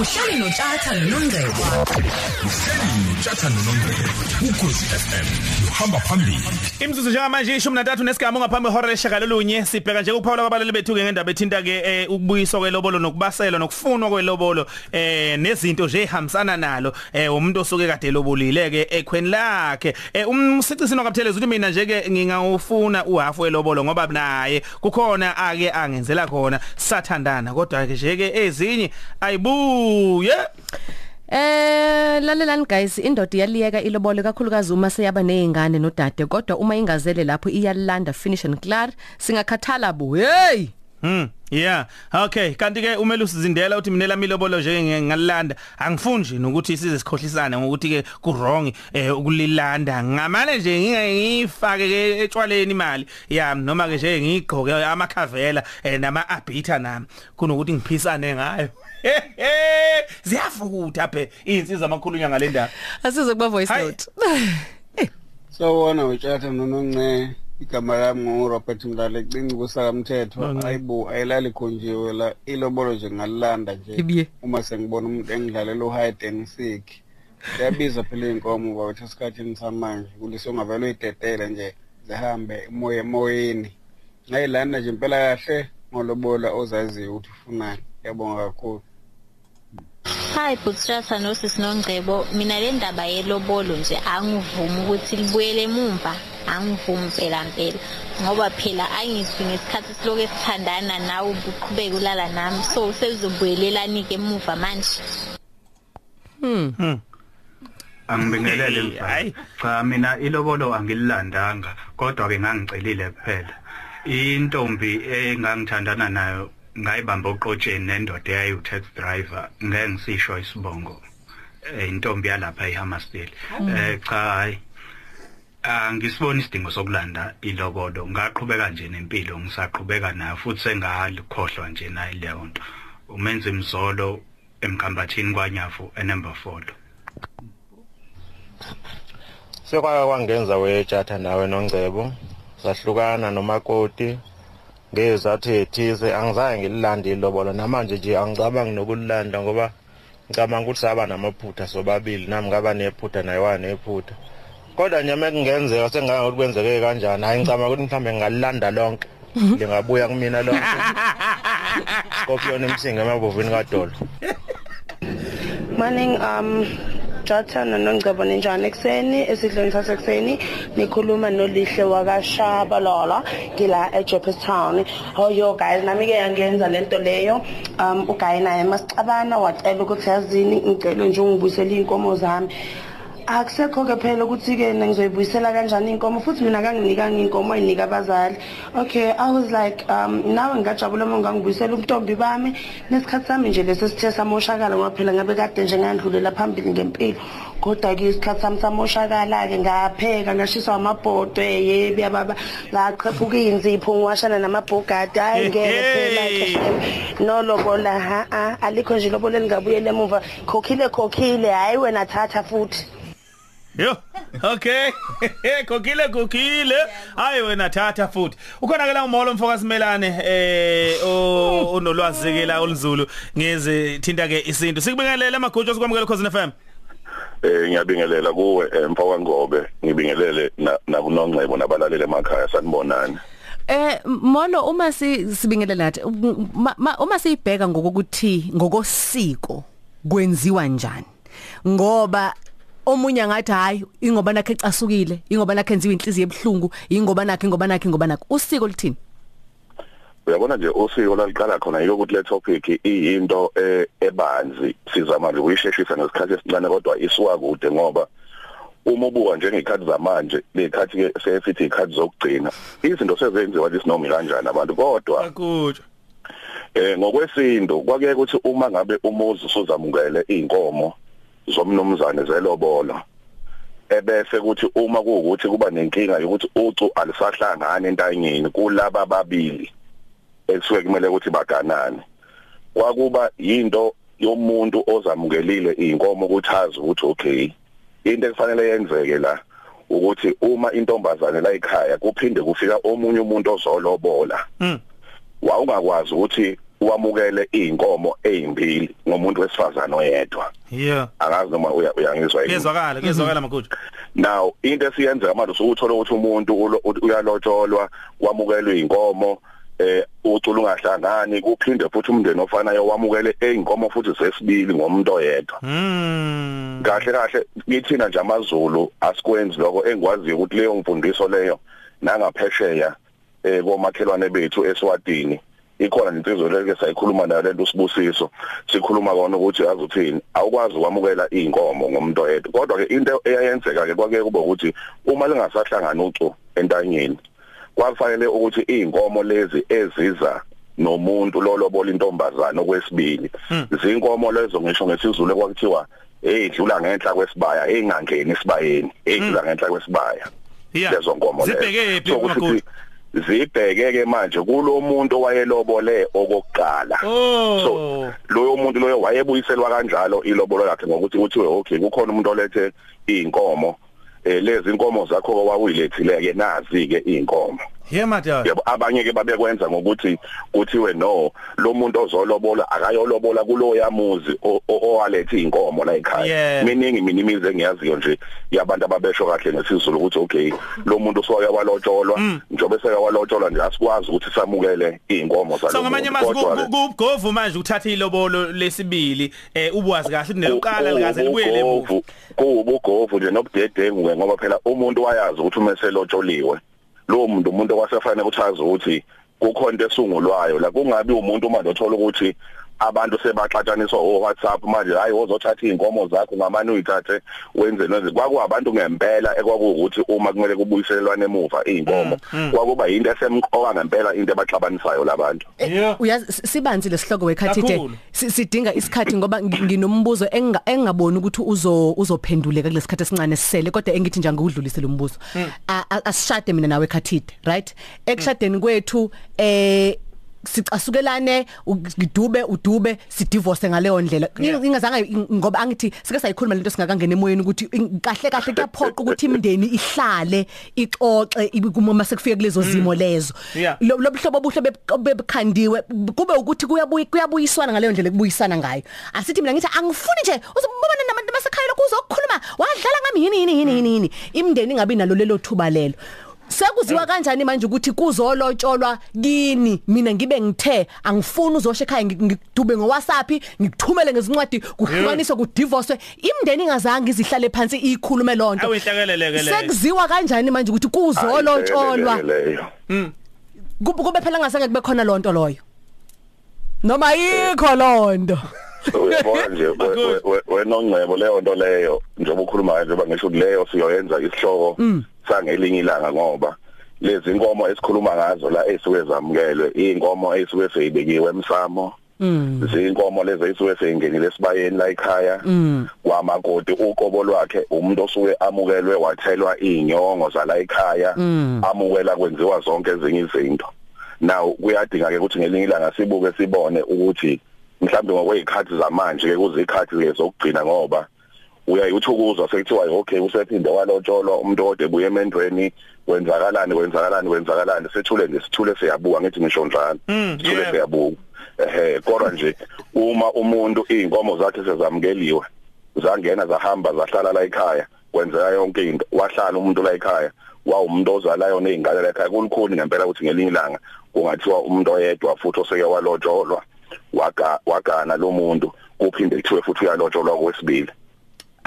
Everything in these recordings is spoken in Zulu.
uhleli notshatha nonongcebo uhleli notshatha nonongcebo ukhosi FM uhamba phambili. Imzuzu njengamanje ishumi nantathu nesigaba ngaphambi ihora leshagalolunye sibheka nje kuphawula kwabalali bethu ke ngendaba ethinta ke eh, ukubuyiswa kwelobolo nokubaselwa nokufunwa kwelobolo eh nezinto nje ehambisana nalo eh umuntu osuke kade lobolile ke ekhweni lakhe. Eh umsicisino kapthelezi uthi mina nje ke ngingawufuna uhafu welobolo ngoba naye kukhona ake angenzela khona sathandana. Kodwa ke nje ke ezinye ayibuye Eh lalelani guys indoda iyaliyeka ilobole kakhulukazi uma seyaba nezingane nodade kodwa uma ingazele lapho iyalanda finish and clear singakhathala bu hey! Hmm yeah. Okay kanti ke umele usizindela uthi mina lamilobolo nje ngalanda angifuni nje ukuthi size sikhohlisana ngokuthi ke ku wrong eh ukulilanda. Ngamane nje ngingifake ke etshwaleni imali. Ya noma ke nje ngigqoke amakhavela eh, nama abita nami. Kunokuthi ngiphisane ngayo. Ziyafutha phe insizwa amakhulunywa ngalendaba asize kuba voice Hayi. note. Sawona utshatha nononce igama lami nguRobert Mdala ecinga kusakamthetho Nonce. ayibo ayilali khonjiwe la ilobolo nje ngalilanda nje. Ibiye. uma sengibona umuntu engidlalela uhide and sick yabiza phela inkomo bawethu esikhathini samanje kulise ungavele uyidedele nje zihambe emoya emoyeni. Ngayilanda nje impela kahle ngolobola ozaziyo ukuthi ufunani. Yabonga kakhulu. Hi Bootstrata nosis nongcebo mina le ndaba yelobolo nje angivumi ukuthi libuyele emumva angivumi phela phela ngoba phela angizwi ngesikhathi siloke sithandana nawe ubuqhubeka ulala nami so sezobuyelelani ke emuva manje Angibingelele Hayi. mfana. Cha mina ilobolo angililandanga kodwa ke ngangicelile kuphela. Intombi engangithandana nayo ngayibamba uqotsheni nendoda eyayi taxi driver ngeke ngisisho isibongo. Eh, Intombi yalapha eHammersdale. Eh cha hayi. Angisiboni isidingo sokulanda ilobolo. Ngaqhubeka nje nempilo ngisaqhubeka nayo futhi sengalikhohlwa nje nayo leyo nto. Umenza imzolo emkhambathini kwanyafu enumber 4. sekwake kwangenza wetshatha nawe nongcebo sahlukana nomakoti ngezathu ethize angizange ngililande ilobolo namanje nje angicabangi nokulilanda ngoba ngicabanga ukuthi saba namaphutha sobabili nami ngaba nephutha naye wanephutha kodwa nje uma kungenzeka sengake ukuthi kwenzeke kanjani hayi ngicabanga ukuthi mhlawumbe ngalilanda lonke lingabuya kumina lonke. Scorpion emsinga emabovini kadolo. Morning um Jatha nonongcebo ninjani ekseni esidlweni sasekuseni nikhuluma nolihle wakashabalala ngila eJeppstown oh yo guys nami ke yangenza lento leyo. Um ugayi naye masicabana wacela ukuthi yazini ngicela nje ungibuyisele inkomo zami. Akusekho ke phela ukuthi ke ngizoyibuyisela kanjani inkomo futhi mina kanginikanga inkomo ayinika abazali. Okay i was like um nawe ngajabula uma ngangibuyisela ubuntombi bami. Nesikhathi sami nje lesi sithe samoshakala ngoba phela ngabe kade nje ngandlulela phambili ngempilo. Kodwa ke isikhathi sami samoshakala ke ngapheka ngashiswa amabhodwe yebi yababa ngaqhephuka inzipho ngiwashana namabhogadi. Hayi ngeke phela ke nolobola ha a alikho nje lobola lingabuyele emuva khokhile khokhile hayi wena thatha futhi. Yo okay. Kokile kokile. Hayi wena thatha futhi. Ukhona ke la umholo mfoka simelane eh o- onolwazi ke la oluzulu ngeze thinta ke isinto sikubingelela amagujo sikwamukela Khosi FM eh ngiyabingelela kuwe eh, mfaka ngobe. Ngibingelele na- nakunongcebo nabalaleli emakhaya sanibonani. Eh molo uma si sibingelela ma- uma siyibheka ngokuthi ngokosiko kwenziwa njani? Ngoba omunye ngathi hayi ingoba nakhe ecasukile ingoba nakhe enziwe inhliziyo ebhlungu ingoba nakhe ingoba nakhe ingoba nakhe. Usiko lithini uyabona nje usiko laliqala khona yiko ukuthi le topic iyinto eh, ebanzi. Sizama nje ukuyisheshisa ngesikhathi esincane kodwa isuka kude ngoba uma ubuka njengekhathi zamanje lekhathi ke sefithi ikhathi zokugcina izinto sezenziwa lisinomi kanjani abantu. Kodwa akujo eh ngokwesinto kwake ukuthi uma ngabe umuzi usuzamukele inkomo zomnumzane zelobolo ebese kuthi uma kuukuthi kuba nenkinga yokuthi ucu alisahlangana entanyeni kulaba ababili ekusuke kumele ukuthi baganane. Kwakuba yinto yomuntu ozamukelile inkomo ukuthi azi ukuthi okay into ekufanele yenzeke la ukuthi uma intombazane la ekhaya kuphinde kufika omunye umuntu ozolobola. Mm. wawungakwazi ukuthi wamukele inkomo ezimbili ngomuntu wesifazana oyedwa. Yeah. Angazi noma uya- uyangizwa yini? Kezwakala kezwakala makuthi now into esiyenzeka manje usukuthola ukuthi umuntu uyalotsholwa wamukelwe inkomo eh ucula ungahlangani kuphinde futhi umndeni ofanayo wamukele einkomo futhi sesibili ngomuntu oyedwa. Mm kahle kahle ngithina nje amaZulu asikwenzi lokho engikwaziyo ukuthi leyo mfundiso leyo nangaphesheya eh komakhelwane bethu eSwatini ikhona insizwe leke sayikhuluma nayo lento sibusiso. Sikhuluma kona ukuthi azuthini awukwazi ukwamukela inkomo ngomuntu oyedwa. Kodwa ke into eyayenzeka ke kwake kube ukuthi uma lingasahlangana ucu entanyeni kwafanele ukuthi inkomo lezi eziza nomuntu lolobola intombazana okwesibili zinkomo lezo ngisho ngesizulu ekwakuthiwa eyidlula ngenhla kwesibaya engangeni esibayeni eyidlula ngenhla kwesibaya lezo nkomo lezo. Zibheke phi? Zibheke ke manje kulomuntu owayelobole okokuqala. Oh. So loyo muntu loyo wayebuyiselwa kanjalo ilobolo lakhe ngokuthi kuthiwe okay kukhona umuntu olethe inkomo eh lezi inkomo zakho owawuyilethile ke nazi ke inkomo yeah madod yebo abanye ke babekwenza ngokuthi kuthiwe no lo muntu ozolobola akayolobola kulo yamuzi owalethe inkomo la ekhaya. Miningi minimize engiyaziyo nje yabantu ababesho kahle ngesizulu ukuthi okay lo muntu soke walotsholwa. Njobe seke walotsholwa nje asikwazi ukuthi samukele inkomo so ngamanye amazwi kugovu manje uthatha ilobolo lesibili eh ubwazi kahle ukuthi nelokuqala likaze libuyele emuva kuwubugovu nje nobudedengu ngoba phela umuntu wayazi ukuthi uma eselotsholiwe lo muntu umuntu okwasefanele ukuthi azi ukuthi kukhona into esungulwayo la kungabi umuntu manje othola ukuthi abantu sebaxatshaniswa o WhatsApp manje hayi wozothatha inkomo zakho ngamani uyithathe wenze neze kwakuwabantu ngempela ekwakuwukuthi uma kumele kubuyiselwane emuva inkomo kwakuba into esemqoka ngempela into ebaxabanisayo labantu Yeah. uyazi s- sibanzi lesihloko wekhathide Kakhulu. Si- sidinga isikhathi ngoba ngi- nginombuzo enga- engaboni ukuthi uzo uzophenduleka kulesikhathi esincane sisele kodwa engithi nje ngudlulise lo mbuzo A- a- asishade mina nawe khathide right? Ekushadeni kwethu eh sicasukelane u- ngidube udube sidivorce ngaleyo ndlela. Ngingazange ngoba angithi sike sayikhuluma lento singakangena emoyeni ukuthi in- kahle kahle kuyaphoqa ukuthi imndeni ihlale ixoxe ibe kuma sekufika kulezo zimo lezo. Yeah. lo lo buhlobo obuhle beb- bebukhandiwe kube ukuthi kuyabuyi kuyabuyiswana ngaleyo ndlela kubuyisana ngayo. Asithi mina ngithi angifuni nje uzobona nabantu basekhaya lokho uzokukhuluma? Wadlala ngami yini yini yini yini yini? Imndeni ingabi nalo lelo thuba lelo. Sekuziwa kanjani manje ukuthi kuzolotsholwa kini? Mina ngibe ngithe angifuni uzosha ekhaya ngi- ngidube ngo WhatsApp ngikuthumele ngezincwadi kuhlukaniswe kudivorce imndeni ingazange izihlale phansi ikhulume lonto awinhlekeleleke le sekuziwa kanjani manje ukuthi kuzolotsholwa? leyo kube kube phela ngasenge kube khona lonto loyo. Noma yikho lonto uyabona nje we- we- we- wenongcebo leyo nto leyo njengoba ukhuluma njengoba ngisho ukuthi leyo siyoyenza isihloko. Sangelinye ilanga ngoba lezi inkomo esikhuluma ngazo la esuke zamukelwe inkomo esuke seyibekiwe emsamo zinkomo lezi esuke seyingenile esibayeni la ekhaya. Kwamakoti uqobo lwakhe umuntu osuke amukelwe wathelwa inyongo zala ekhaya amukela kwenziwa zonke ezinye izinto. Now kuyadinga ke ukuthi ngelinye ilanga sibuke sibone ukuthi mhlambe ngokwezikhathi zamanje ke kuzikhathi ke zokugcina ngoba uyayithi ukuzwa sekuthiwa okay usephinde walotsholwa umuntu ode buye emendweni kwenzakalani kwenzakalani kwenzakalani. Sethule nje sithule siyabuka ngithi ngisho njalo. Sithule yeah. siyabuka ehe kodwa nje uma umuntu inkomo zakhe sezamukeliwe zangena zahamba zahlala la ekhaya kwenzeka yonke into wahlala umuntu la ekhaya wawumuntu ozalayo nezingane la ekhaya kulukhuni ngempela ukuthi ngelinye ilanga kungathiwa umuntu oyedwa futhi oseke walotsholwa waga wagana lo muntu kuphinde kuthiwe futhi uyalotsholwa kwesibili.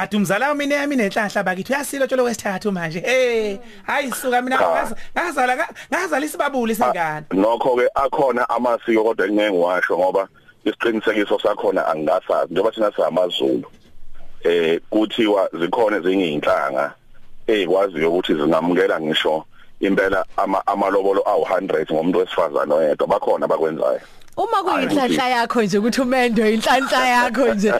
Athi umzala wami neyami nenhlahla bakithi uyasilo tsholo wesithathu manje. Eh hayi suka mina ngaza- ngazala ngazala isibabuli sengane. nokho ke akhona amasiko kodwa engeke ngiwasho ngoba isiqinisekiso sakhona angasazi njengoba thina samaZulu eh kuthiwa zikhona ezinye izinhlanga ezikwaziyo ukuthi zingamukela ngisho impela ama amalobolo awu100 ngomuntu wesifazana oyedwa bakhona bakwenzayo uma kuyinhlanhla yakho nje ukuthi umendo inhlanhla yakho nje.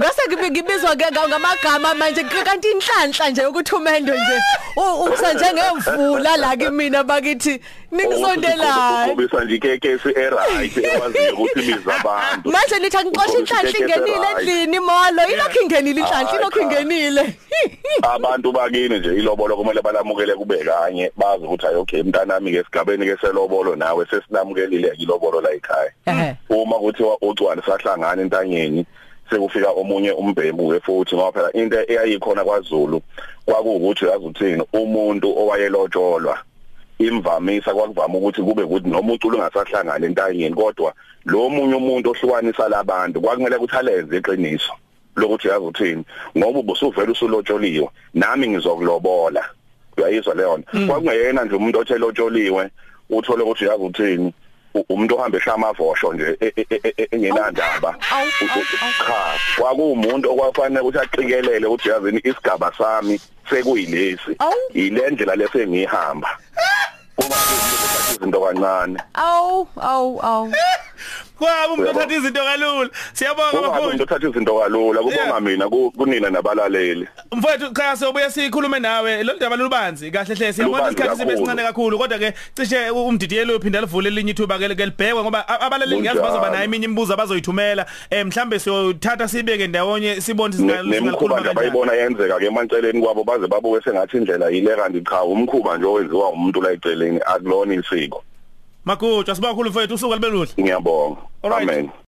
Ngase ngibe ngibizwa ke nga- ngamagama manje kanti inhlanhla nje ukuthi umendo nje u- usanje ngemvula la kimi mina bakithi Ningisondelane. Ubisa nje ikekesi eright ekwaziyo ukuthi ibiza abantu. Manje lithi angixoshe inhlanhla ingenile endlini molo ilokhu ingenile inhlanhla ilokhu ingenile. Abantu bakini nje ilobolo kumele balamukele kube kanye bazi ukuthi ayi okay mntanami ke esigabeni ke selobolo nawe sesinamukelile ilobolo la ekhaya. Uma kuthiwa ucwala sahlangana entanyeni sekufika omunye umbhemu ke futhi ngoba phela into eyayikhona kwaZulu kwakuwukuthi yazi uthini umuntu owayelotsholwa imvamisa kwakuvama ukuthi kube ukuthi noma uculo ungasahlangana entanyeni kodwa lo munye umuntu ohlukanisa labantu kwakumele ukuthi alenze iqiniso lokuthi yazi uthini ngoba ubusuvela usulotsholiwe nami ngizokulobola. Uyayizwa leyo nto kwakungeyena nje umuntu othelotsholiwe uthole ukuthi yazi uthini umuntu ohamba eshaya amavosho nje engenandaba. Cha kwakuwumuntu okwafanele ukuthi aqikelele ukuthi yazini isigaba sami sekuyilesi. Awu. ile kuthi izinto kancane Aw aw aw. Kwabe umuntu othatha izinto kalula. Siyabonga kungabe umuntu bafowethu. othatha izinto kalula kubonga Yeah. mina ku- kunina nabalaleli Mfowethu cha sobuya sikhulume nawe lo ndaba lubanzi kahle hle siyabona Lubanzi isikhathi sibe kakhulu. sincane kakhulu kodwa ke cishe umdidiyelo uphinda livule elinye ithuba ke ke libhekwe ngoba a- abalaleli ngiyazi Kunjalo. bazoba nayo eminye imibuzo abazoyithumela eh mhlambe siyothatha sibeke ndawonye sibone Ne- singakhuluma nemkhuba nje kanjani bayibona yenzeka ke emanceleni kwabo baze babuke sengathi indlela yile kanti cha umkhuba nje owenziwa umuntu la eceleni akulona isiko Magutsha siba kakhulu mfowethu usuku libeludle ngiyabonga. Alright. amen.